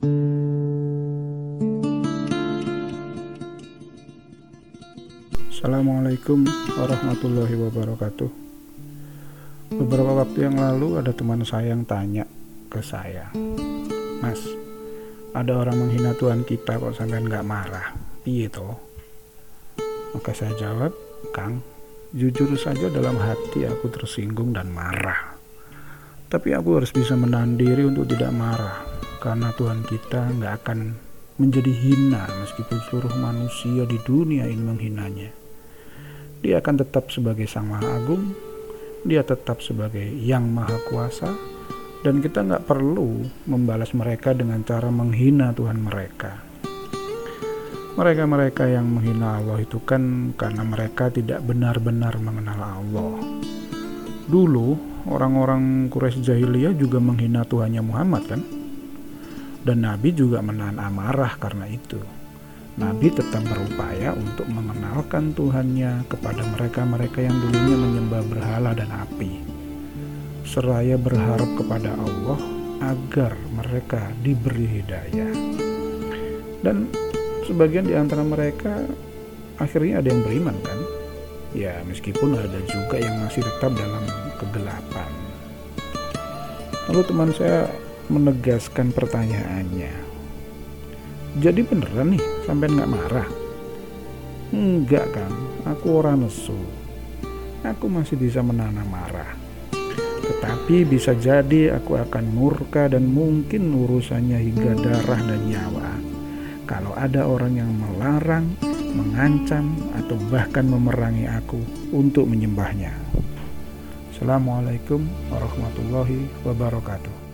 Assalamualaikum warahmatullahi wabarakatuh. Beberapa waktu yang lalu ada teman saya yang tanya ke saya, Mas, ada orang menghina Tuhan kita kok sampai nggak marah? Piye toh? Maka saya jawab, Kang, jujur saja dalam hati aku tersinggung dan marah. Tapi aku harus bisa menahan diri untuk tidak marah, karena Tuhan kita nggak akan menjadi hina meskipun seluruh manusia di dunia ini menghinanya. Dia akan tetap sebagai Sang Maha Agung, dia tetap sebagai Yang Maha Kuasa, dan kita nggak perlu membalas mereka dengan cara menghina Tuhan mereka. Mereka-mereka yang menghina Allah itu kan karena mereka tidak benar-benar mengenal Allah. Dulu orang-orang Quraisy jahiliyah juga menghina Tuhannya Muhammad kan? Dan Nabi juga menahan amarah karena itu. Nabi tetap berupaya untuk mengenalkan Tuhannya kepada mereka-mereka yang dulunya menyembah berhala dan api. Seraya berharap kepada Allah agar mereka diberi hidayah. Dan sebagian di antara mereka akhirnya ada yang beriman kan? Ya meskipun ada juga yang masih tetap dalam kegelapan. Lalu teman saya menegaskan pertanyaannya. Jadi beneran nih sampai nggak marah? Enggak kan aku orang nesu. Aku masih bisa menahan marah. Tetapi bisa jadi aku akan murka dan mungkin urusannya hingga darah dan nyawa. Kalau ada orang yang melarang, mengancam, atau bahkan memerangi aku untuk menyembahnya. Assalamualaikum warahmatullahi wabarakatuh.